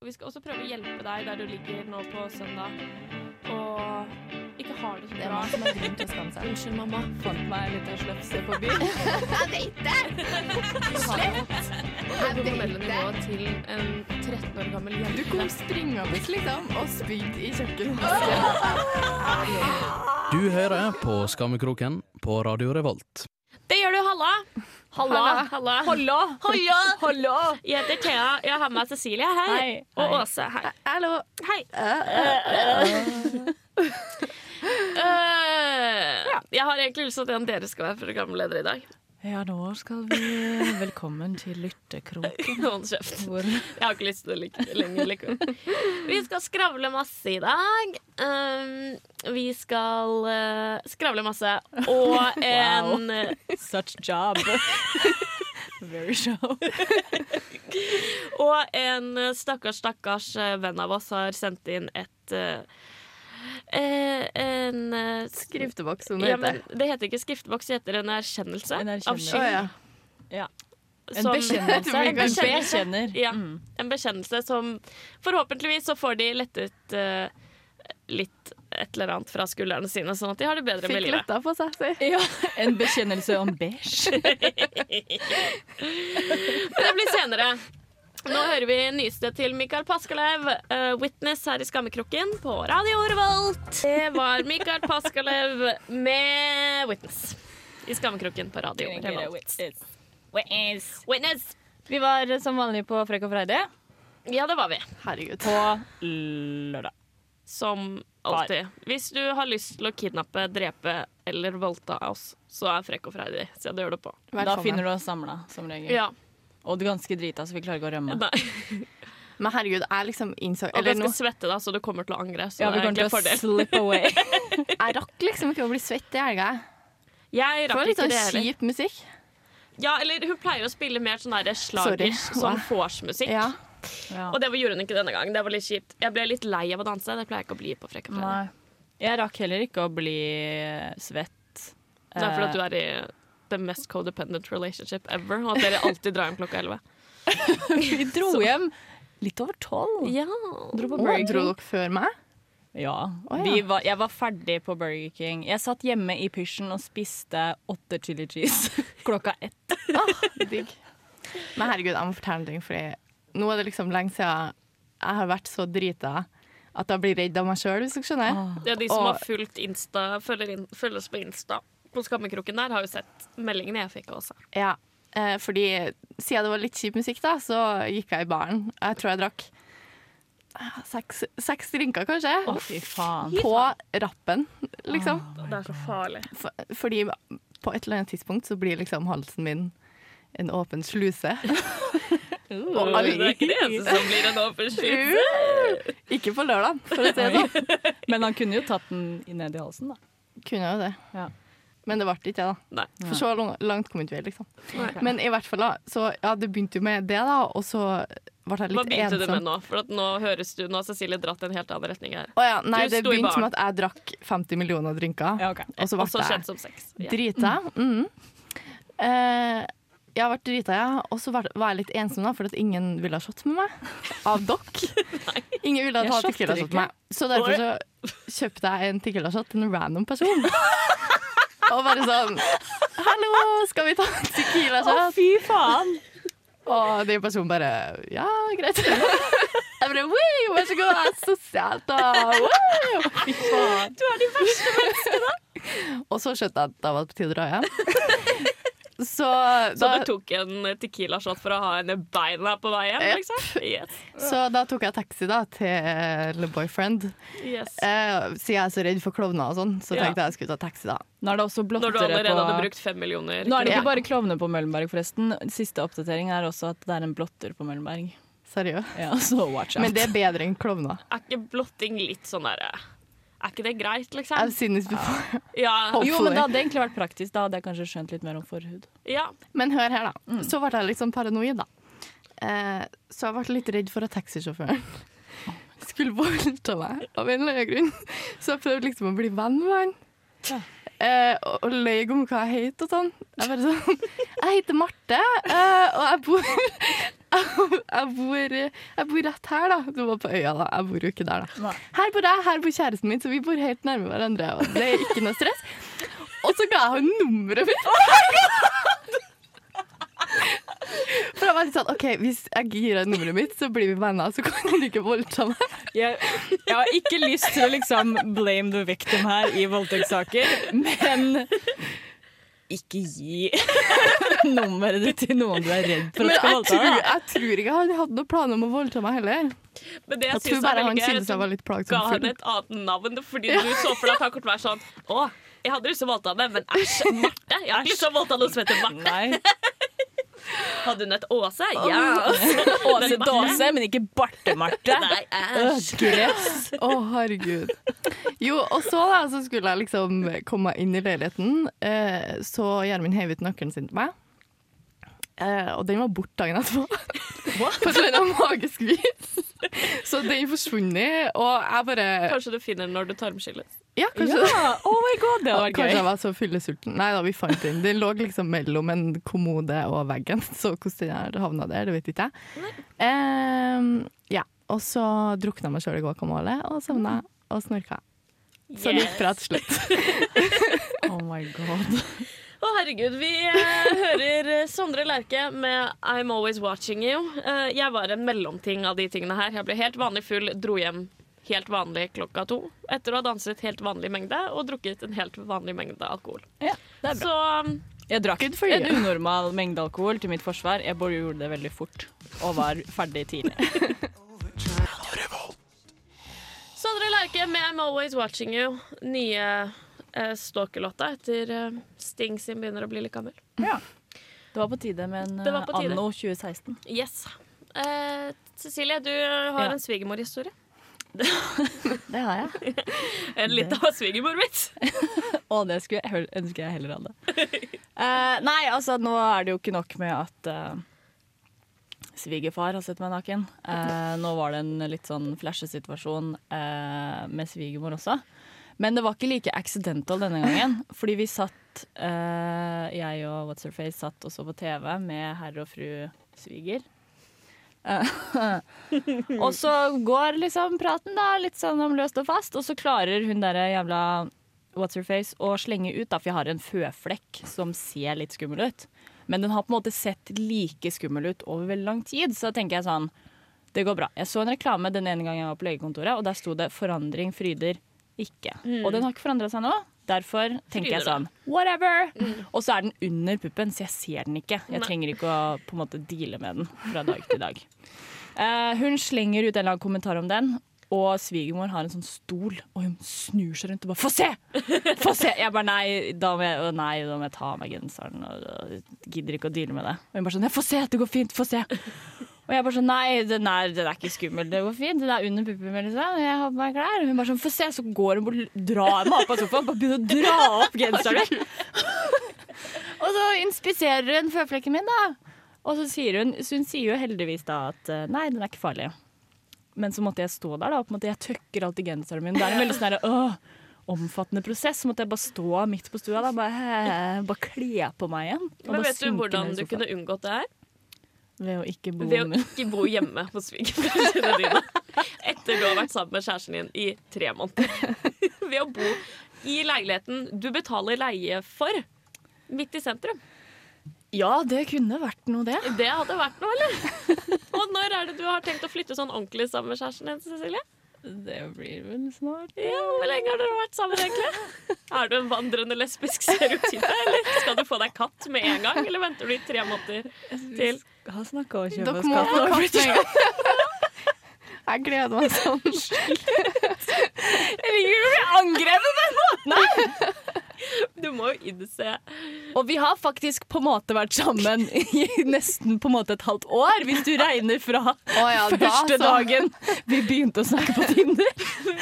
Vi skal også prøve å hjelpe deg der du ligger nå på søndag og ikke har det så Det er bra. som har grunn til å skamme seg. Unnskyld, mamma. Fant meg en liten slefse på byen. Jeg vet det! Det hormonelle nivået til en 13 år gammel Du jente. kom springende liksom og spydde i kjøkkenvasken. Du hører på Skammekroken på Radio Revolt. Det gjør du, Halla. Halla! Halla. Halla. Hallo! Jeg heter Thea. Jeg har med Cecilie. Hei. Hei. Og. Åse. Hei. Hallo. Hei. Uh, jeg har egentlig lyst til at dere skal være programleder i dag. Ja, nå skal vi Velkommen til Lyttekroken. Hold kjeft. Hvor Jeg har ikke lyst til det like, lenger likevel. Vi skal skravle masse i dag. Um, vi skal uh, skravle masse. Og en Such job. Very show. Og en stakkars, stakkars uh, venn av oss har sendt inn et uh, eh, En uh, Skrifteboks, som det ja, heter. Det heter ikke skrifteboks, det heter en erkjennelse. En Av skyld. Oh, ja. En bekjennelse. En En bekjennelse. bekjenner. Ja. Mm. En bekjennelse som forhåpentligvis så får de lettet uh, litt et eller annet fra skuldrene sine, sånn at de har det bedre med Fikk livet. letta på seg, si. Ja, en bekjennelse om beige. Men det blir senere. Nå hører vi nyeste til Mikael Paskalev, uh, 'Witness' her i Skammekroken på Radio Revolt. Det var Mikael Paskalev med 'Witness' i Skammekroken på Radio Revolt. Witness! Vi var som vanlig på Frekk og Freide Ja, det var vi. Herregud. på lørdag. Som alltid. Hvis du har lyst til å kidnappe, drepe eller voldta oss, så er Frekk og gjør på. Da finner du oss samla, som regel. Ja. Og du er ganske drita, så vi klarer ikke å rømme. Nei. Men herregud, jeg liksom innså Og Eller skal nå, svette, da, så du kommer til å angre. Så Ja, vi det er kommer til å fordel. slip away. jeg rakk liksom ikke å bli svett i helga. Jeg Det rakk var litt ikke sånn det heller. kjip musikk. Ja, eller hun pleier å spille mer sånn slagers, sånn vorsmusikk. Ja. Ja. Og det gjorde hun ikke denne gangen. Det var litt kjipt. Jeg ble litt lei av å danse. Det pleier jeg ikke å bli på Frekke Fredag. Jeg rakk heller ikke å bli svett. Det er fordi at du er i the mest codependent relationship ever, og at dere alltid drar hjem klokka elleve. Vi dro hjem litt over tolv. Ja. Dro på Burger King. dro dere før meg? Ja. Oh, ja. Vi var, jeg var ferdig på Burger King. Jeg satt hjemme i pysjen og spiste åtte chili cheese klokka ett. Digg. Men herregud, jeg må fortelle en ting, Fordi nå er det liksom lenge siden jeg har vært så drita at jeg blir redd av meg sjøl, hvis du skjønner. Det er de som Og- har fulgt Insta, følger, inn, følger oss på Insta på Skammekroken der, har jo sett meldingene jeg fikk også. Ja, eh, fordi siden det var litt kjip musikk, da, så gikk jeg i baren. Jeg tror jeg drakk eh, seks, seks drinker, kanskje. Å, fy faen. På rappen, liksom. Det er så farlig. For, fordi på et eller annet tidspunkt så blir liksom halsen min en åpen sluse. Og det er ikke det eneste som blir en åpen sluse. Ikke på lørdag, for å si det sånn. Men han kunne jo tatt den ned i halsen, da. Kunne jo det. Ja. Men det ble ikke det, da. Nei. For så langt kom ikke vi, liksom. Nei. Men i hvert fall, da. Så ja, det begynte jo med det, da, og så ble jeg litt ensom. Hva begynte begynte du med nå? For at nå høres du, nå har Cecilie dratt en helt annen retning her. Å ja, nei, Du det begynte med at jeg drakk 50 millioner drinker, Ja, okay. og så ble jeg som sex. Ja. drita. Mm. Uh, jeg ble drita, ja. Og så var var jeg litt ensom, da, for at ingen ville ha shot med meg. Av dere. Ingen ville ha tequila-shot med meg. Så derfor så kjøpte jeg en tequila-shot til en random person. Og bare sånn Hallo, skal vi ta en Å, tequila-shot? fy faen! Og den personen bare Ja, greit. Jeg bare wow, vær så god, sosialt, da. Wow. Fy faen. Du er de verste. Og så skjønte jeg at da var det på tide å dra hjem. Så Så da, du tok en tequila-shot for å ha henne beina på vei hjem? Yep. Liksom? Yes. så da tok jeg taxi da til boyfriend. yes. Eh, siden jeg er så redd for klovner og sånn, så Ja. tenkte jeg jeg skulle ta taxi da. Nå er det også Når du allerede på hadde brukt fem millioner. Nå er det Ja. ikke bare klovner på Møllenberg, forresten. Siste oppdatering er også at det er en blotter på Møllenberg. Seriøst. Ja, så watch out. Men det er bedre enn klovner. Er ikke blotting litt sånn derre Er ikke det greit, liksom? I've seen this before. Ja. Jo, men det hadde egentlig vært praktisk. Da hadde jeg kanskje skjønt litt mer om forhud. ja. Men hør her, da. Så ble jeg sånn paranoid, da. Eh, så jeg ble litt redd for at taxisjåføren skulle voldta meg av en eller annen grunn. Så jeg prøvde liksom å bli venn med han. Ja. Eh, og, og løy om hva jeg het og sånn. Jeg bare sånn Jeg heter Marte, eh, og jeg bor jeg, bor, jeg bor rett her, da. Du var på øya, da. Jeg bor jo ikke der, da. Her bor jeg, her bor kjæresten min, så vi bor helt nærme hverandre. Og det er ikke noe stress. Og så ga jeg henne nummeret mitt. For jeg var litt sånn OK, hvis jeg gir deg nummeret mitt, så blir vi venner, så kan du ikke voldta meg. Jeg, jeg har ikke lyst til å liksom blame the victim her i voldtektssaker, men ikke gi nummeret ditt til noen du er redd for Men at skal voldta tror, deg. jeg tror ikke han hadde noen planer om å voldta meg heller. Men det jeg, Jeg tror synes bare han syntes jeg var litt plagsom. ga han et annet navn fordi du så for deg at han kunne være sånn Å, jeg hadde lyst til å voldta henne, men æsj, Marte. Jeg har ikke lyst til å voldta noen som heter Marte. Nei. Hadde hun et Åse? Ja. Åse Dåse, men ikke Barte-Marte. Nei, æsj. Å, herregud. Jo, og så da, så skulle jeg liksom komme meg inn i leiligheten. Eh, så Gjermund heiv ut nøkkelen sin til meg. Eh, og den var borte dagen etterpå. På et eller annet magisk vis. Så den forsvunnet, og jeg bare Kanskje du finner den når du tarmskiller? Ja, kanskje Ja, oh my god, det var Kanskje gøy. jeg var så fyllesulten. Nei da, vi fant den. Den lå liksom mellom en kommode og veggen, så hvordan den havna der, det vet ikke jeg. Ehm, ja. Og så drukna jeg meg sjøl i guacamole og sovna og snorka. Så det gikk bra til slutt. Oh my god. Å, herregud. Vi eh, hører Sondre Lerche med I'm Always Watching You. Eh, jeg var en mellomting av de tingene her. Jeg ble helt vanlig full, dro hjem helt vanlig klokka to etter å ha danset helt vanlig mengde og drukket en helt vanlig mengde alkohol. Ja, det er bra. Så Jeg drakk en you. unormal mengde alkohol til mitt forsvar. Jeg bare gjorde det veldig fort og var ferdig tidlig. Sondre Lerche med I'm Always Watching You. Nye eh, stalkerlåta etter eh, Sting sin begynner å bli litt gammel. Det var på tide med en Det var på eh, tide. anno 2016. Yes. Eh, Cecilie, du har Ja. en svigermorhistorie. Det har jeg. En litt av svigermorvits. Og det skulle jeg, hø- ønsker jeg heller hadde. Eh, nei, altså nå er det jo ikke nok med at eh, svigerfar har sett meg naken. Eh, nå var det en litt sånn flashesituasjon uh, med svigermor også. Men det var ikke like accidental denne gangen. Fordi vi satt, uh, jeg og What's Her Face satt også på TV med herr og fru sviger. Uh, og så går liksom praten da litt sånn om løst og fast, og så klarer hun der jævla What's Her Face å slenge ut, da, for jeg har en føflekk som ser litt skummel ut. Men den har på en måte sett like skummel ut over veldig lang tid, så da tenker jeg sånn Det går bra. Jeg så en reklame den ene gangen jeg var på legekontoret, og der sto det 'forandring fryder ikke'. Og den har ikke forandra seg nå. Derfor tenker jeg sånn whatever. Og så er den under puppen, så jeg ser den ikke. Jeg trenger ikke å på en måte deale med den fra dag til dag. Uh, hun slenger ut en eller annen kommentar om den, og svigermor har en sånn stol, og hun snur seg rundt og bare 'få se!' Få se! Jeg bare nei, da må jeg, nei, da må jeg ta av meg genseren. Og, og, gidder ikke å deale med det. Og hun bare sånn 'ja, få se, det går fint, få se'. Og jeg bare sånn Nei, den er, den er ikke skummel, det går fint. Den er under puppen min, liksom. Jeg har på meg klær. Og hun bare sånn Få se. Så går hun bort, drar meg opp av sofaen, bare begynner å dra opp genseren og så inspiserer hun føflekken min, da. Og så sier hun Så hun sier jo heldigvis da at eh, nei, den er ikke farlig. Men så måtte jeg stå der, da. På en måte, jeg tøkker alltid genseren min. Det er en veldig sånn omfattende prosess. Så måtte jeg bare stå midt på stua da, bare, bare kle på meg igjen. og Men vet du hvordan du kunne unngått det her? Ved å ikke bo å ikke bo hjemme hos svigerforeldrene dine etter du har vært sammen med kjæresten din i tre måneder. Ved å bo i leiligheten du betaler leie for, midt i sentrum. Ja, det kunne vært noe, det. Det hadde vært noe, eller? Og når er det du har tenkt å flytte sånn ordentlig sammen med kjæresten din, Cecilie? Det blir vel snart. Ja, Hvor lenge har dere vært sammen, egentlig? Er du en vandrende lesbisk stereotype, eller skal du få deg katt med en gang? Eller venter du i tre måneder til? Vi har snakka om å kjøpe Dere oss må katt. ha katt med en gang. Jeg gleder meg sånn. Jeg liker å bli angrepet på den måten! Du må jo innse Og vi har faktisk på en måte vært sammen i nesten på en måte et halvt år, hvis du regner fra oh ja, første da, dagen vi begynte å snakke på Tinder.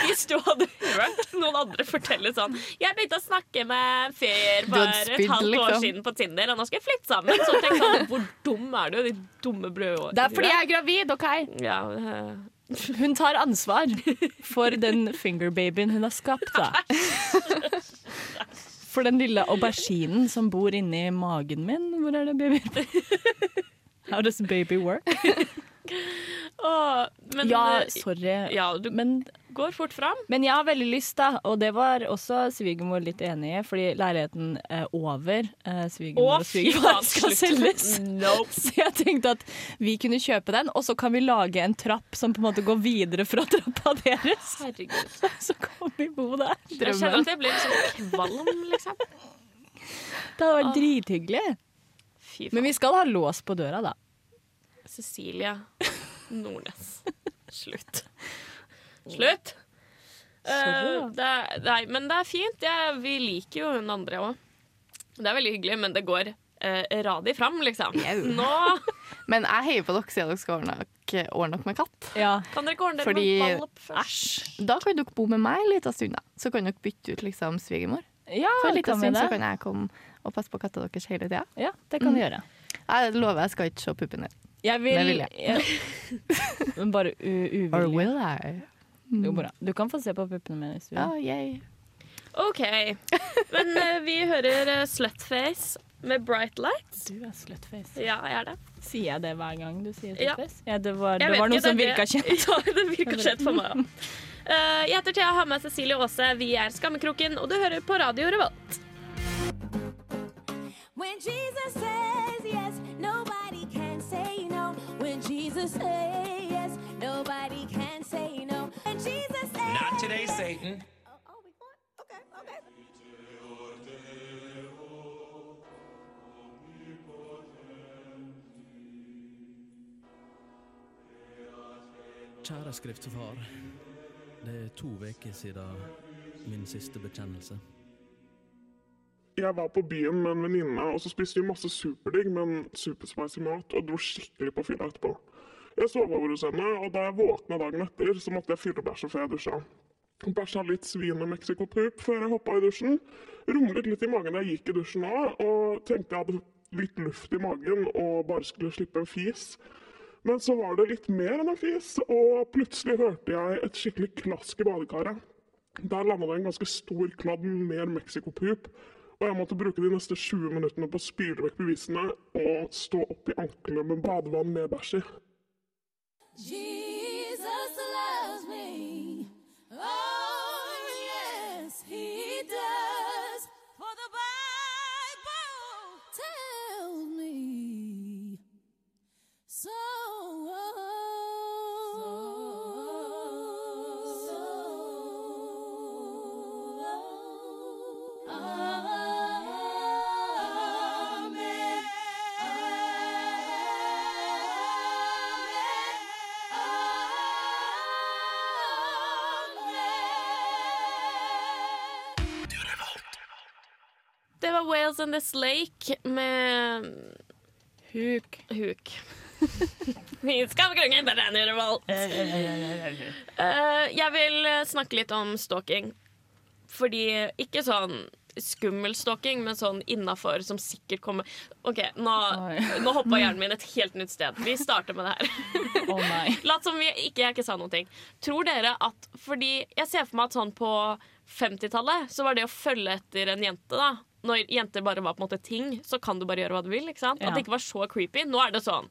Hvis du hadde hørt noen andre fortelle sånn Jeg begynte å snakke med fyr for et halvt år liksom. siden på Tinder, og nå skal jeg flytte sammen. Så tenk sånn, Hvor dum er du, de dumme brødårene? Det er fordi jeg er gravid, OK? ja, eh, Hun tar ansvar for den fingerbabyen hun har skapt, da. For den lille auberginen som bor inni magen min. Hvor er det babyer? How does baby work? Åh, men Ja, eh, sorry. ja, du Men, går fort fram. men jeg har veldig lyst, da. Og det var også svigermor litt enig i, fordi leiligheten er over eh, svigermor og svigerfar skal selges. Nope. Så jeg tenkte at vi kunne kjøpe den, og så kan vi lage en trapp som på en måte går videre fra trappa deres. Herregud. Så kan vi bo der. Jeg kjenner at jeg blir liksom kvalm, liksom. Det hadde vært drithyggelig. Men vi skal ha lås på døra, da. Cecilia Nordnes. Slutt. Slutt! Eh, det er, nei, men det er fint. Ja, vi liker jo hun andre òg. Det er veldig hyggelig, men det går uh, radig fram, liksom. Nå Men jeg heier på dere siden dere skal ordne dere- ordne dere med katt. Ja. kan dere ordne dere Fordi- med valp først. Da kan dere bo med meg en liten stund, da. Så kan dere bytte ut liksom svigermor. Ja, For en liten stund så kan jeg komme og passe på katta deres hele tida. Ja, det kan vi gjøre. Jeg lover jeg skal ikke se puppen din. Jeg vil, Det vil jeg. Men bare u Or uvillig. will I? Jo, bra. Du kan få se på puppene mine hvis du vil. Ja, yay. OK. Men uh, vi hører uh, Slutface med Bright Lights. Du er slutface. Ja, jeg er det. Sier jeg det hver gang du sier Ja. slutface? Ja, det var, det var noe som det virka kjent. Ja, det virka kjent for meg òg. jeg heter Thea, har med Cecilie Aase. Vi er Skammekroken, og du hører på Radio Revolt. When Jesus Kjære skriftefar. Det er to uker siden min siste bekjennelse. Jeg var på byen med en venninne, og så spiste vi masse superdigg, men superspicy mat, og dro skikkelig på fylla etterpå. Jeg sov over hos henne, og da jeg våkna dagen etter, så måtte jeg fylle bæsja før jeg dusja. Bæsja litt svin med mexicopup før jeg hoppa i dusjen. Rumlet litt i magen da jeg gikk i dusjen òg, og tenkte jeg hadde litt luft i magen og bare skulle slippe en fis. Men så var det litt mer enn en fis, og plutselig hørte jeg et skikkelig klask i badekaret. Der landa det en ganske stor kladd mer mexicopup, og jeg måtte bruke de neste 20 minuttene på å spyle vekk bevisene og stå opp i anklene med badevann med bæsj i. Det var Wales and This Lake med Huk. Huk. Skammekroken på Radio Revolt. Eh, jeg vil eh, snakke litt om stalking. Fordi ikke sånn skummel stalking, men sånn innafor som sikkert kommer OK, nå, Oi. nå hoppa hjernen min et helt nytt sted. Vi starter med det her. Oh. Lat som vi ikke, jeg ikke sa noen ting. Tror dere at Fordi jeg ser for meg at sånn på 50-tallet så var det å følge etter en jente, da Når jenter bare var på en måte ting, så kan du bare gjøre hva du vil. Ja. At det ikke var så creepy. Nå er det sånn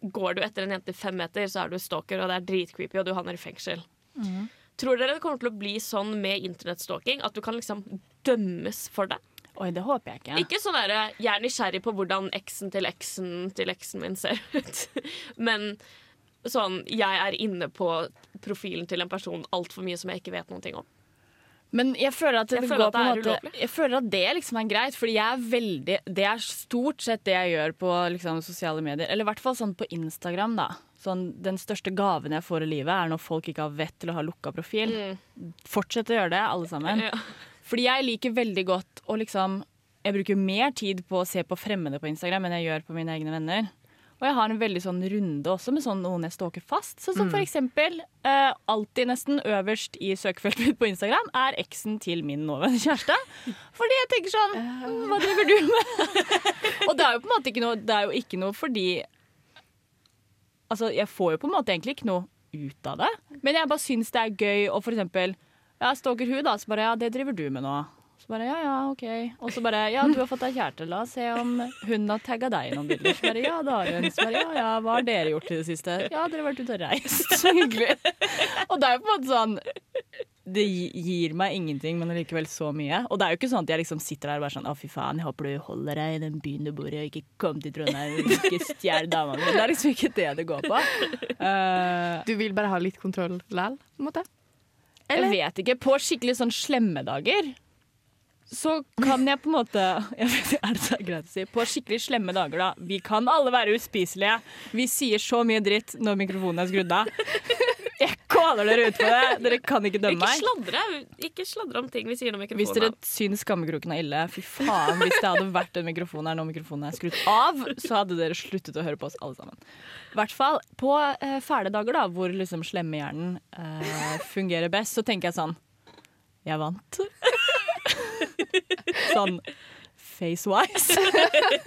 Går du etter en jente i fem meter, så er du stalker, og det er dritcreepy, og du havner i fengsel. Mm. Tror dere det kommer til å bli sånn med internettstalking at du kan liksom dømmes for det? Oi, det håper jeg ikke. Ikke sånn derre jeg er nysgjerrig på hvordan eksen til eksen til eksen min ser ut, men sånn jeg er inne på profilen til en person altfor mye som jeg ikke vet ting om. Men jeg føler at det, føler at det er måte ulovlig. Jeg føler at det liksom er greit, fordi jeg er veldig Det er stort sett det jeg gjør på liksom, sosiale medier. Eller i hvert fall sånn på Instagram, da. Sånn, den største gaven jeg får i livet, er når folk ikke har vett til å ha lukka profil. Fortsett å gjøre det, alle sammen. Ja. Fordi jeg liker veldig godt å liksom Jeg bruker mer tid på å se på fremmede på Instagram enn jeg gjør på mine egne venner. Og jeg har en veldig sånn runde også med sånn noen jeg stalker fast. Sånn som for eksempel, eh, alltid nesten øverst i søkefeltet mitt på Instagram er eksen til min nåværende kjæreste. Fordi jeg tenker sånn "Mm, Hva driver du med? og det er jo på en måte ikke noe Det er jo ikke noe fordi Altså, jeg får jo på en måte egentlig ikke noe ut av det, men jeg bare syns det er gøy å for eksempel ja, stalker hun, da, så bare ja, det driver du med nå. Så bare ja, ja, OK. Og så bare ja, du har fått deg kjæreste. La oss se om hun har tagga deg i noen bilder. Så bare ja, det har hun. Så bare ja, ja, hva har dere gjort i det siste? Ja, dere har vært ute og reist. Så hyggelig. Og det er jo på en måte sånn det gir meg ingenting, men allikevel så mye. Og det er jo ikke sånn at jeg liksom sitter der og bare sånn Å, fy faen, jeg håper du holder deg i den byen du bor i, og ikke kom til Trondheim og ikke stjel dama mi. Det er liksom ikke det det går på. Uh, Du vil bare ha litt kontroll likevel, på en måte? jeg vet ikke. På skikkelig sånn slemme dager så kan jeg på en måte jeg vet, Er det så greit å si? På skikkelig slemme dager, da. Vi kan alle være uspiselige. Vi sier så mye dritt når mikrofonen er skrudd av. Jeg caller dere ut på det. Dere kan ikke dømme Ikke meg. sladre, ikke sladre om ting vi sier når mikrofonen Hvis dere syns skammekroken er ille, fy faen. Hvis det hadde vært en mikrofon her når mikrofonen er skrudd av, så hadde dere sluttet å høre på oss alle sammen. I hvert fall på eh, fæle dager, da, hvor liksom slemmehjernen eh, fungerer best, så tenker jeg sånn Jeg vant. sånn face-wise.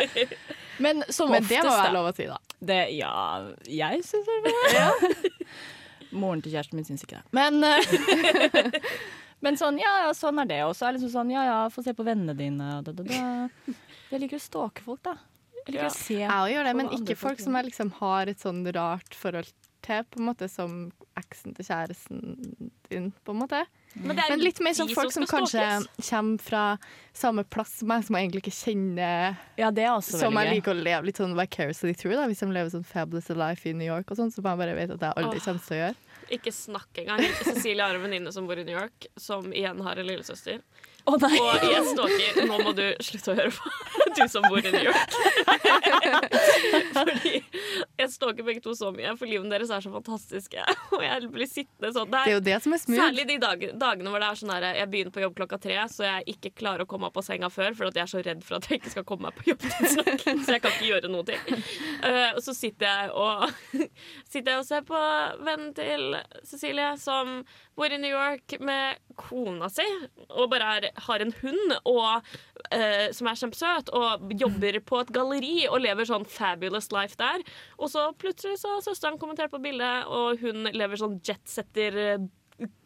Men som Men det må være lov å si, da. Det, ja, jeg syns det ja. Moren til kjæresten min syns ikke det. Men, eh, men sånn, ja, ja, sånn er det. Og så er det liksom sånn, ja ja, få se på vennene dine. Da, da, da. Jeg liker å stalke folk, da. Jeg liker Ja. å se Jeg òg gjør det, men ikke folk som jeg liksom har et sånn rart forhold til, på en måte som eksen til kjæresten din, på en måte. Men, det er Men litt mer sånn folk som som kanskje kommer fra samme plass som meg, som jeg egentlig ikke kjenner. Ja, det er også Som jeg liker å leve litt sånn vicariously through. Da. Hvis de lever sånn fabulous life i New York, og sånn, så man bare vet at jeg aldri kommer til å gjøre. Ikke snakk engang. Cecilie har en venninne som bor i New York, som igjen har en lillesøster. Oh, nei! Og jeg stalker Nå må du slutte å høre på, du som bor i New York. Fordi jeg stalker begge to så mye, for livene deres er så fantastiske. Og jeg blir sittende sånn. Det Det er er jo det som er smooth. Særlig de dag, dagene hvor det er sånn her Jeg begynner på jobb klokka tre, så jeg ikke klarer å komme meg på senga før, for at jeg er så redd for at jeg ikke skal komme meg på jobb tidsnok. Så jeg kan ikke gjøre noe ting. Uh, og så sitter jeg og Sitter jeg og ser på vennen til Cecilie, som bor i New York med kona si, og bare er, har en hund og, uh, som er kjempesøt, og jobber på et galleri og lever sånn fabulous life der. Og så plutselig så har søsteren kommentert på bildet, og hun lever sånn jetsetter eh,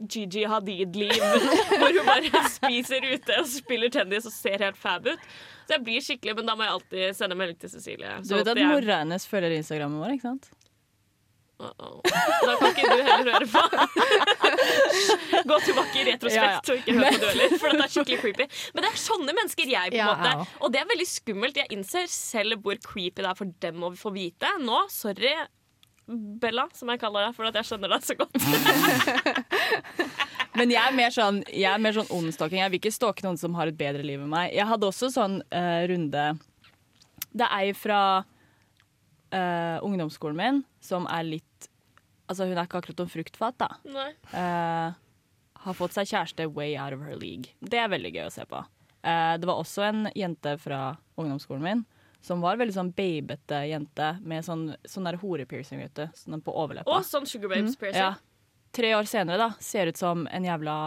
Gigi Hadid-liv, hvor hun bare spiser ute og spiller tennis og ser helt fab ut. Så jeg blir skikkelig, men da må jeg alltid sende melding til Cecilie. Du vet at mora hennes følger Instagrammen vår, ikke sant? Da kan ikke du heller høre på. Gå tilbake i retrospekt Ja, ja. og ikke hør på du heller, for det er skikkelig creepy. Men det er sånne mennesker jeg, på en Ja, måte. Og det er veldig skummelt. Jeg innser selv hvor creepy det er for dem å få vite. Nå, sorry, Bella, som jeg kaller deg, for at jeg skjønner deg så godt. Men jeg er mer sånn, jeg er mer sånn ondstalking. Jeg vil ikke stalke noen som har et bedre liv enn meg. Jeg hadde også sånn uh, runde Det er ei fra eh, ungdomsskolen min som er litt Altså, hun er ikke akkurat noen fruktfat, da. Nei. Uh, har fått seg kjæreste way out of her league. Det er veldig gøy å se på. Uh, det var også en jente fra ungdomsskolen min som var veldig sånn babete jente med sånn, sånn der horepiercing ute, sånn på overleppa. Og sånn Sugar Babes piercing. Ja. Tre år senere da, ser ut som en jævla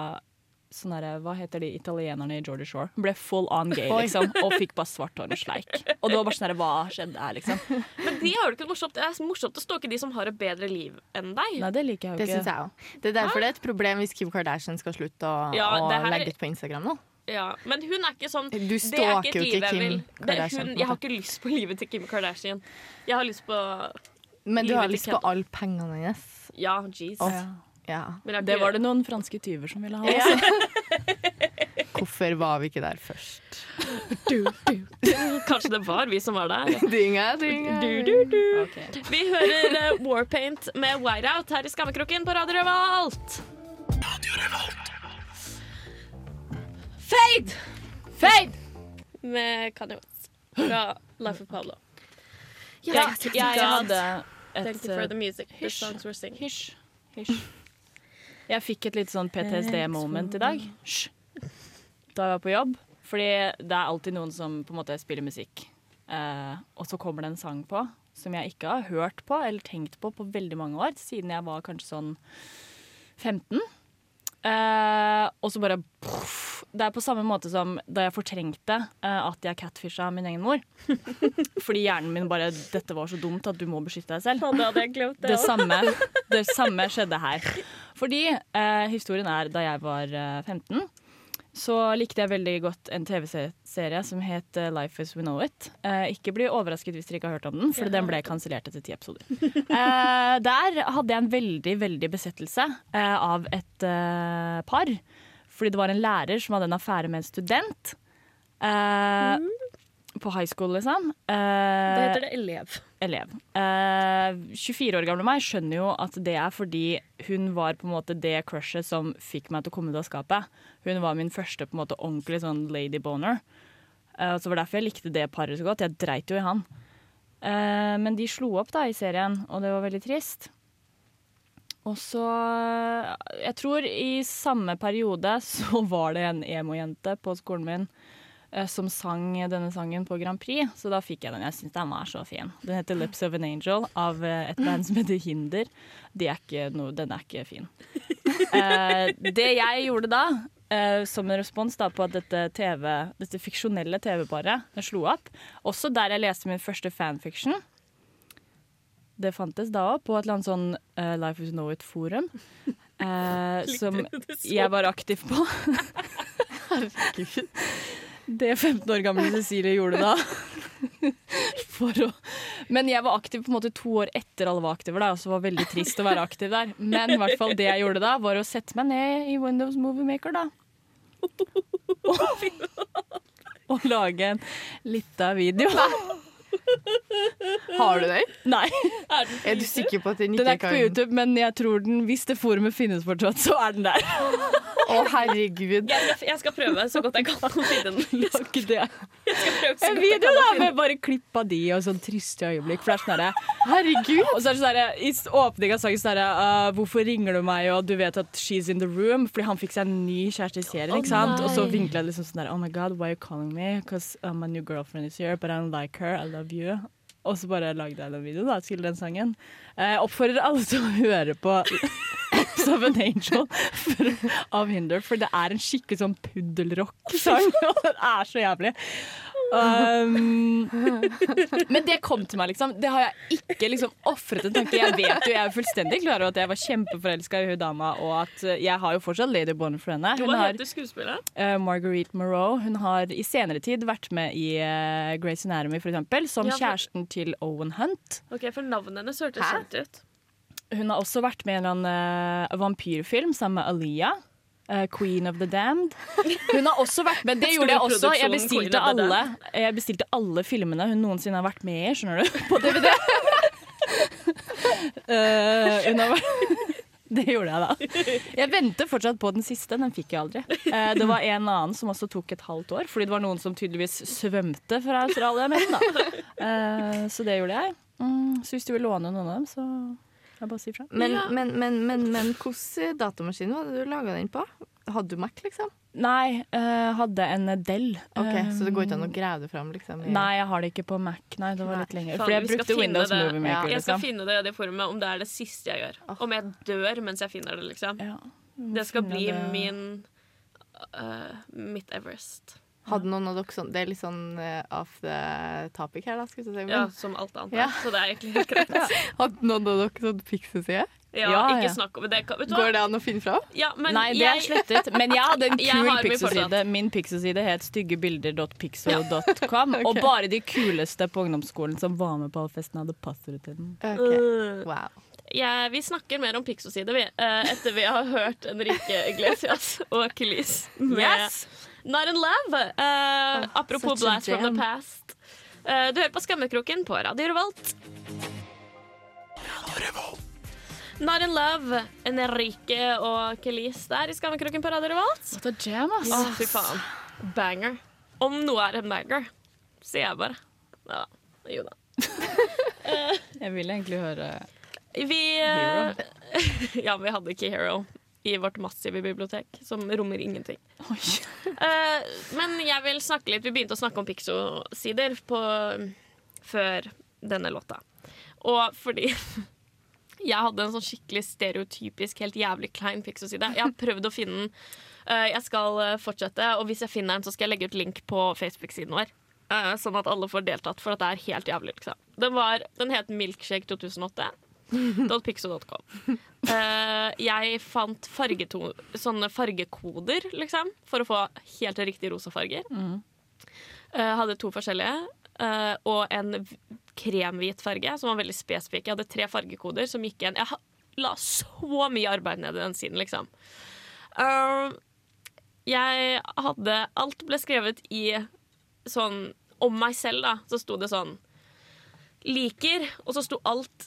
sånn derre, Hva heter de italienerne i Georgia Shore? Hun ble full on gay, liksom, og fikk bare svart hår og sleik. Og det var bare sånn derre, Hva skjedde her, liksom? Men de har jo ikke morsomt. Det er morsomt å stalke de som har et bedre liv enn deg. Nei, det liker jeg Det syns jeg òg. Det er derfor det er et problem hvis Kim Kardashian skal slutte å, Ja, å her- legge ut på Instagram nå. Ja, men hun er ikke sånn Du er stalker jo ikke vil. Kim Det, Kardashian. hun, jeg har ikke lyst på livet til Kim Kardashian. Jeg har lyst på Men du har lyst på alle pengene hennes. Ja, jeez. Ja. Ja. Men Det var det noen franske tyver som ville ha. Altså. Hvorfor var vi ikke der først? Kanskje det var vi som var der. Dinga, dinga. Okay. Vi hører eh, Warpaint med Whiteout her i Skammekroken på Radio Revolt. Fade! Fade! Med Kanye West fra Life of Pablo. Ja, jeg, hadde Thank you for eh, the music. The songs were singing. Hysj. Hysj. Jeg fikk et litt sånn PTSD-moment i dag. Hysj. Da jeg var på jobb. Fordi det er alltid noen som på en måte spiller musikk. Eh, og så kommer det en sang på som jeg ikke har hørt på eller tenkt på på veldig mange år. Siden jeg var kanskje sånn 15. Eh, og så bare poff. Det er på samme måte som da jeg fortrengte uh, at jeg catfisha min egen mor. Fordi hjernen min bare 'Dette var så dumt at du må beskytte deg selv'. Da hadde jeg glemt det Det samme, det samme skjedde her. Fordi uh, historien er da jeg var eh, 15, så likte jeg veldig godt en TV-serie som het eh, Life As We Know It. Eh, ikke bli overrasket hvis dere ikke har hørt om den, for den ble kansellert etter ti episoder. Eh, der hadde jeg en veldig, veldig besettelse eh, av et eh, par. Fordi det var en lærer som hadde en affære med en student. Eh, På high school, liksom. Eh, Da heter det elev. elev. Eh, 24 år gamle meg skjønner jo at det er fordi hun var på en måte det crushet som fikk meg til å komme ut av skapet. Hun var min første på en måte ordentlig sånn lady boner. Eh, så det var derfor jeg likte det paret så godt. Jeg dreit jo i han. Eh, men de slo opp da i serien, og det var veldig trist. Og så Jeg tror i samme periode så var det en emo-jente på skolen min eh, som sang denne sangen på Grand Prix, så da fikk jeg den. Jeg syns den var så fin. Den heter 'Lips of an Angel' av eh, et band som heter Hinder. De er ikke noe, den er ikke fin. Eh, det jeg gjorde da, eh, som en respons da på at dette, TV, dette fiksjonelle TV-paret slo opp, også der jeg leste min første fanfiction det fantes da òg, på et eller annet sånn uh, Life Is Know It-forum. Uh, som jeg var aktiv på. Herregud. Det 15 år gamle Cecilie gjorde da. For å Men jeg var aktiv på en måte to år etter alle var aktive, da, så var det veldig trist å være aktiv der. Men i hvert fall det jeg gjorde da, var å sette meg ned i Windows Movie Maker, da. Og, og lage en lita video. Har du den? Nei. Er du sikker på at den ikke Den er ikke på YouTube, men jeg tror den, hvis det forumet finnes fortsatt, så er den der. Å, herregud. Jeg jeg skal prøve så godt jeg kan å finne den. Jeg skal prøve så En godt jeg video kan da, med bare klipp av de og sånn triste øyeblikk. For det er sånn herre Herregud. Og så er det sånn herre I åpninga av sangen sånn herre uh, Hvorfor ringer du meg, og du vet at she's in the room? Fordi han fikk seg en ny kjæreste i serien, ikke sant? Og så vinkla det liksom sånn der Oh my god, why are you calling me? Because uh, my new girlfriend is here, but I don't like her. I love you. Og så bare lagde jeg den videoen da, til den sangen. Eh, oppfordrer alle til å høre på Seven Angel for, av Hinder, for det er en skikkelig sånn puddelrock-sang, og den er så jævlig. Um, men det kom til meg, liksom. Det har jeg ikke liksom ofret en tanke. Jeg vet jo, jeg er fullstendig klar over at jeg var kjempeforelska i hun dama, og at uh, jeg har jo fortsatt Lady Bonner for henne. Hva heter skuespilleren? uh, Marguerite Moreau. Hun har i senere tid vært med i uh, Grace Anatomy, for eksempel, som Ja, for- kjæresten til Owen Hunt. Ok, For navnet hennes hørtes kjent ut. Hun har også vært med i en eller annen uh, vampyrfilm sammen med Aliyah. Uh, Queen of the Damned. Hun har også vært med, det gjorde jeg også. Jeg bestilte alle, jeg bestilte alle filmene hun noensinne har vært med i, skjønner du, på DVD. uh, hun har vært det gjorde jeg da. Jeg venter fortsatt på den siste, den fikk jeg aldri. Eh, det var en annen som også tok et halvt år, fordi det var noen som tydeligvis svømte fra Australia med den. da. Eh, så det gjorde jeg. Mm, så hvis du vil låne noen av dem, så jeg bare si fra. Men, Ja. men, men, men, men hvilken datamaskin hadde du laga den på? Hadde du Mac, liksom? Nei, uh, hadde en Dell. Ok, um, Så det går ikke an å grave det fram? Liksom, i- Nei, jeg har det ikke på Mac. Nei, det var Nei. litt lenger. Fordi jeg brukte Windows det. Movie Maker. Jeg skal liksom. finne det i det forumet om det er det siste jeg gjør. Om jeg dør mens jeg finner det, liksom. Ja, Det skal bli det. min uh, mitt Everest. Hadde noen av dere sånn Det er litt sånn uh, off the topic her, da. Skal vi si. Men, Ja, som alt annet. Ja. Så det er egentlig helt greit. Hadde noen av dere sånn Pixel-side? Ja, Ja, ikke ja. snakk om det. Vet du hva? Går det an å finne fram? Ja, men Nei, det er slettet. Men jeg hadde en kul Pixoside min pixoside het styggebilder.pixo.com. Pixel-side Og bare de kuleste på ungdomsskolen som var med på all festen, hadde passordet til den. Ok, Øh. Wow. Ja, vi snakker mer om Pixo-side vi, eh, etter vi har hørt Enrique Iglesias og Kelis med Yes! Not in Love. Eh, apropos such Blast from the. Past. Uh, du hører på Skammekroken på Radio Revolt. Not in Love, Enrique og Kelis der i Skammekroken på Radio Revolt. What a jam, ass. Å, fy faen. Banger. Om noe er en banger, sier jeg bare. Ja, jo da. Jeg vil egentlig høre Vi Hero. Ja, vi hadde ikke Hero i vårt massive bibliotek, som rommer ingenting. Oi. Eh, men jeg vil snakke litt Vi begynte å snakke om Pixo-sider før denne låta. Og fordi jeg hadde en sånn skikkelig stereotypisk, helt jævlig klein Pixo-side. Jeg har prøvd å finne den. Eh, jeg skal eh, fortsette, og hvis jeg finner den, så skal jeg legge ut link på Facebook-siden vår. Sånn at alle får deltatt, for at det er helt jævlig. Liksom. Den, var, den het Milkshake 2008. .pixo.com. Uh, jeg fant sånne fargekoder, liksom, for å få helt riktig rosa farger. Eh, hadde to forskjellige. Uh, og en kremhvit farge, som var veldig spesifikk. Jeg hadde tre fargekoder som gikk igjen. Jeg la så mye arbeid ned i den siden, liksom. Eh, jeg hadde Alt ble skrevet i sånn Om meg selv, da. Så sto det sånn Liker, og så sto alt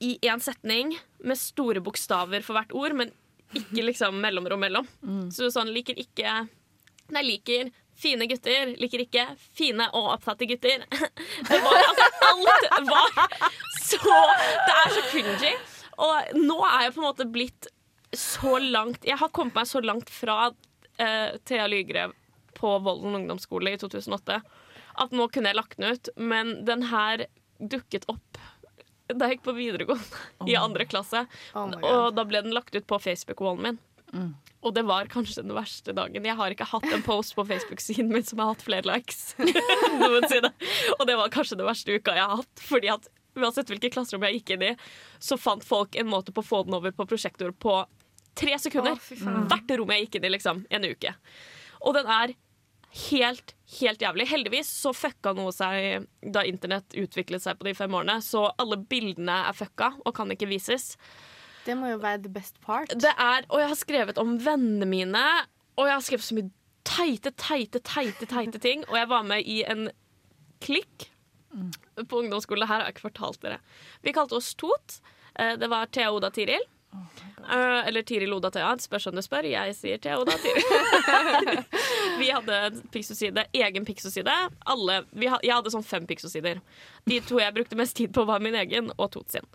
i én setning med store bokstaver for hvert ord, men ikke liksom mellomrom mellom. Så sånn liker ikke Nei, liker fine gutter, liker ikke fine og opptatte gutter. Det var altså Alt var så Det er så cringy. Og nå er jeg på en måte blitt så langt Jeg har kommet meg så langt fra uh, Thea Lygrev på Vollen ungdomsskole i 2008 at nå kunne jeg lagt den ut, men den her dukket opp da jeg gikk på videregående i andre klasse. Oh og da ble den lagt ut på Facebook-wallen min. Og det var kanskje den verste dagen. Jeg har ikke hatt en post på Facebook-siden min som har hatt flere likes noensinne. Og det var kanskje den verste uka jeg har hatt. Fordi at uansett hvilket klasserom jeg gikk inn i, så fant folk en måte på å få den over på prosjektor på tre sekunder. Å. Hvert rom jeg gikk inn i, liksom. En uke. Og den er helt, helt jævlig. Heldigvis så fucka noe seg da internett utviklet seg på de fem årene, så alle bildene er fucka og kan ikke vises. Det må jo være the best part. Det er, og jeg har skrevet om vennene mine, og jeg har skrevet så mye teite, teite, teite, teite ting. Og jeg var med i en klikk på ungdomsskole. Her har jeg ikke fortalt dere. Vi kalte oss Tot. Eh, Det var Thea, Oda, Tiril. Eh, eller Tiril, Oda, Thea. Det Spørs om du spør. Jeg sier Thea, Oda, Tiril. vi hadde en Pixo-side, egen Pixo-side. Alle, vi ha, jeg hadde sånn fem Pixo-sider. De to jeg brukte mest tid på, var min egen og Tot sin.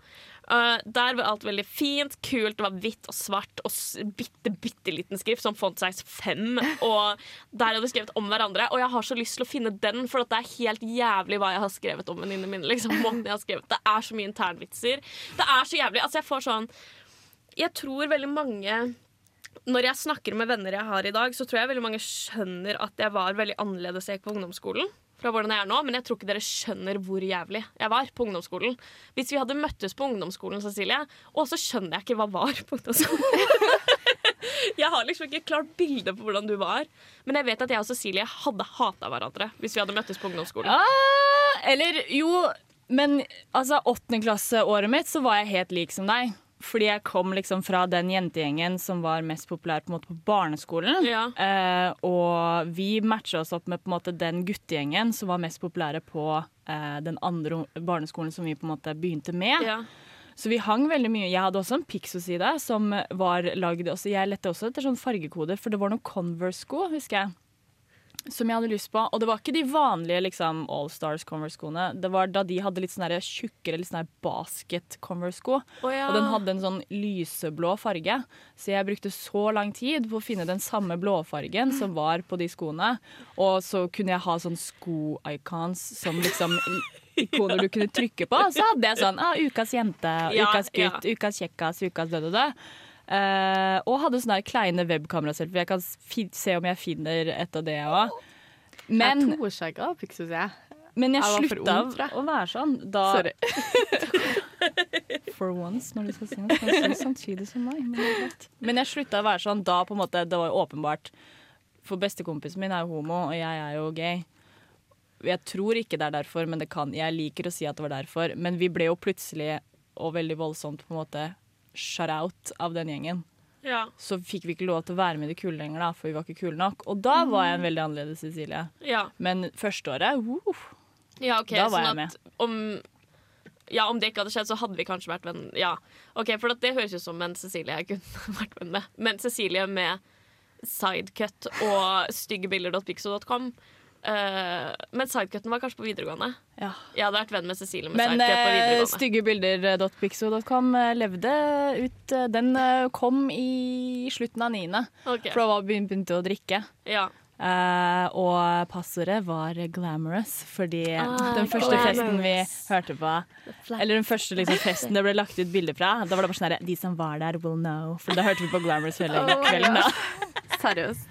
Uh, der var alt veldig fint, kult. Det var hvitt og svart og bitte, bitte liten skrift, som font size 5. Og der hadde vi skrevet om hverandre. Og jeg har så lyst til å finne den, for det er helt jævlig hva jeg har skrevet om venninnene mine. Liksom. Det er så mye internvitser. Det er så jævlig. Altså, jeg får sånn Jeg tror veldig mange når jeg snakker med venner jeg har i dag, så tror jeg veldig mange skjønner at jeg var veldig annerledes jeg på ungdomsskolen. Fra hvordan jeg er nå, Men jeg tror ikke dere skjønner hvor jævlig jeg var på ungdomsskolen. Hvis vi hadde møttes på ungdomsskolen, Cecilie, og så skjønner jeg ikke hva var på ungdomsskolen. jeg har liksom ikke klart bilde på hvordan du var. Men jeg vet at jeg og Cecilie hadde hata hverandre hvis vi hadde møttes på ungdomsskolen. Ja, eller jo, men altså åttendeklasseåret mitt så var jeg helt lik som deg. Fordi jeg kom liksom fra den jentegjengen som var mest populær på, på barneskolen. Ja. Eh, og vi matcha oss opp med på en måte den guttegjengen som var mest populære på eh, den andre barneskolen som vi på en måte begynte med. Ja. Så vi hang veldig mye. Jeg hadde også en Pixo-side som var lagd Jeg lette også etter sånn fargekode, for det var noen Converse-sko, husker jeg. Som jeg hadde lyst på. Og det var ikke de vanlige liksom, All Stars Converse-skoene. Det var da de hadde litt sånn tjukkere litt sånn der basket-Converse-sko. Oh, ja. Og den hadde en sånn lyseblå farge. Så jeg brukte så lang tid på å finne den samme blåfargen som var på de skoene. Og så kunne jeg ha sånn sko-icons som liksom ikoner du kunne trykke på. Så hadde jeg sånn ah, ukas jente, ukas gutt, ukas kjekkas, ukas død og død. Eh, og hadde sånne der kleine webkameraselfier. Jeg kan se om jeg finner et av det òg. Men, jeg toskjegga Pixo, sier jeg. men jeg jeg slutta ung, jeg. å være sånn. Da, Sorry. For once, når du skal si noe. sånn samtidig som meg. Men, men jeg slutta å være sånn da på en måte Det var jo åpenbart. For bestekompisen min er jo homo, og jeg er jo gay. Jeg tror ikke det er derfor, men det kan. Jeg liker å si at det var derfor. Men vi ble jo plutselig, og veldig voldsomt, på en måte shut out av den gjengen. Ja. Så fikk vi ikke lov til å være med i det kule lenger, da, for vi var ikke kule nok. Og da var jeg en veldig annerledes Cecilie. ja. Men førsteåret uh, Ja, okay, Da var sånn jeg at om ja, om det ikke hadde skjedd, så hadde vi kanskje vært venn. Ja, ok, For det høres ut som en Cecilie jeg kunne vært venn med. Men Cecilie med sidecut og styggebilder.pixo.com. Uh, men sidecuten var kanskje på videregående. Ja. Jeg hadde vært venn med Cecilie med Men sidecut på eh, videregående. styggebilder.pixo.com eh, levde ut eh, Den eh, kom i slutten av niende, okay. for da begynte å drikke. ja. Uh, og passordet var glamorous, fordi Ah, den første festen vi hørte på Eller den første liksom, festen det ble lagt ut bilder fra, da var det bare sånn herre De som var der, will know. For da hørte vi på Glamorous hele Oh kvelden. da Seriøst.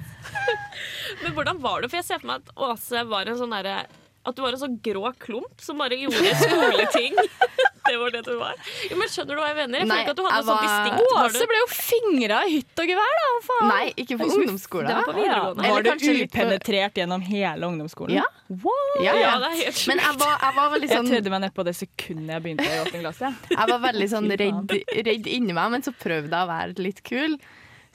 Men hvordan var det? For jeg ser for meg at Åse var en sånn derre At du var en sånn grå klump som bare gjorde skoleting. det var det du var. Jo, men skjønner du hva jeg mener? Jeg Nei, føler ikke at du hadde jeg så var- distinkt Åse du- ble jo fingra i hytt og gevær, da! Faen? Nei, ikke på ungdomsskolen. Det var på videregående. Var du upenetrert på- gjennom hele ungdomsskolen? Ja. Wow. Ja, Ja, ja. det er helt sjukt. Men jeg var, jeg var veldig Jeg sånn tødde meg nedpå det sekundet jeg begynte i åttende klasse. jeg. Jeg var veldig sånn redd, redd inni meg, men så prøvde jeg å være litt kul.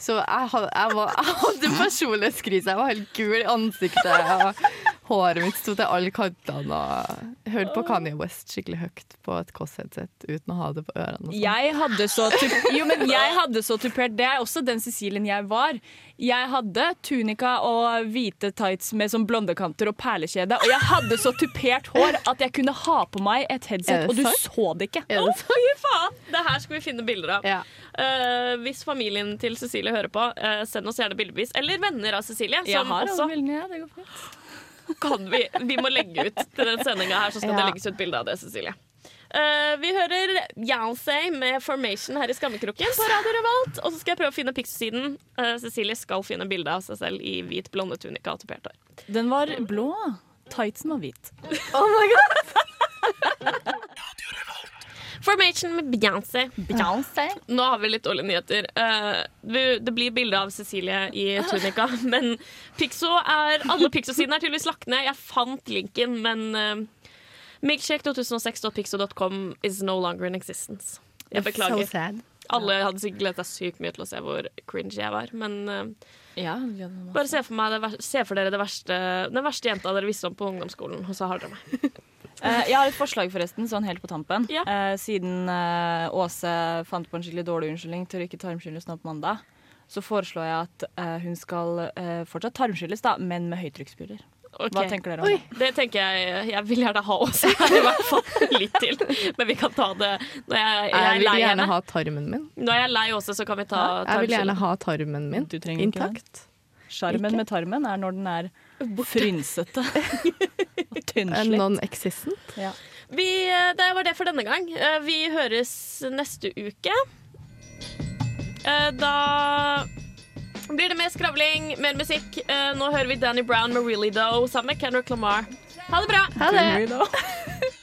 Så jeg, had- jeg, var, jeg hadde personlighetskrise. Jeg var helt gul i ansiktet. Og håret mitt sto til alle kantene. Og hørte på Kanye West skikkelig høyt på et Kåss-headset uten å ha det på ørene. og sånn. Jeg hadde så Jo, men jeg hadde så tupert Det er også den Cecilien jeg var. Jeg hadde tunika og hvite tights med sånn blondekanter og perlekjede. Og jeg hadde så tupert hår at jeg kunne ha på meg et headset, og du så det ikke. Er det? Fy faen! Det her skal vi finne bilder av. Ja. Uh, hvis familien til Cecilie hører på, uh, send oss gjerne bildebevis. Eller venner av Cecilie. Jeg har også bildene, ja, det går fint. Kan vi Vi må legge ut til den sendinga her, så skal det legges ut bilde av det, Cecilie. Uh, vi hører Beyoncé med 'Formation' her i Skammekroken på Radio Revolt. Og så skal jeg prøve å finne Pixosiden Eh, Cecilie skal finne bilde av seg selv i hvit blonde tunika og tupert hår. Den var blå. Tightsen var hvit. Formation med Beyoncé. Beyoncé. Nå har vi litt dårlige nyheter. Eh, det blir bilde av Cecilie i tunika, men Pixo er Alle Pixo-sidene er tydeligvis lagt ned. Jeg fant linken, men uh, Milkshake2006.pixo.com is no longer in existence. Jeg beklager. So Alle hadde sikkert gledet seg sykt mye til å se hvor cringe jeg var. Men uh, Ja, bare se for, meg det, se for dere det verste, den verste jenta dere visste om på ungdomsskolen, og så har dere meg. Eh, jeg har et forslag, forresten, sånn helt på tampen. Ja. Eh, siden eh, Åse fant på en skikkelig dårlig unnskyldning til å ikke tarmskylles nå på mandag, så foreslår jeg at hun skal fortsatt tarmskylles, da, men med høytrykksspyler. Okay. Hva tenker dere om det? Det tenker jeg Jeg vil gjerne ha også her, i hvert fall litt til. Men vi kan ta det når jeg, jeg Jeg vil gjerne ha tarmen min. Når jeg er lei også, så kan vi ta Jeg vil gjerne ha tarmen min intakt. Sjarmen med tarmen er når den er frynsete. Tynnslitt. Non-existent. Ja. Eh, det var det for denne gang. Eh, Vi høres neste uke. Eh, Da blir det mer skravling, mer musikk. Eh, Nå hører vi Danny Brown med Really Do sammen med Kendrick Lamar. Ha det bra! Ha det!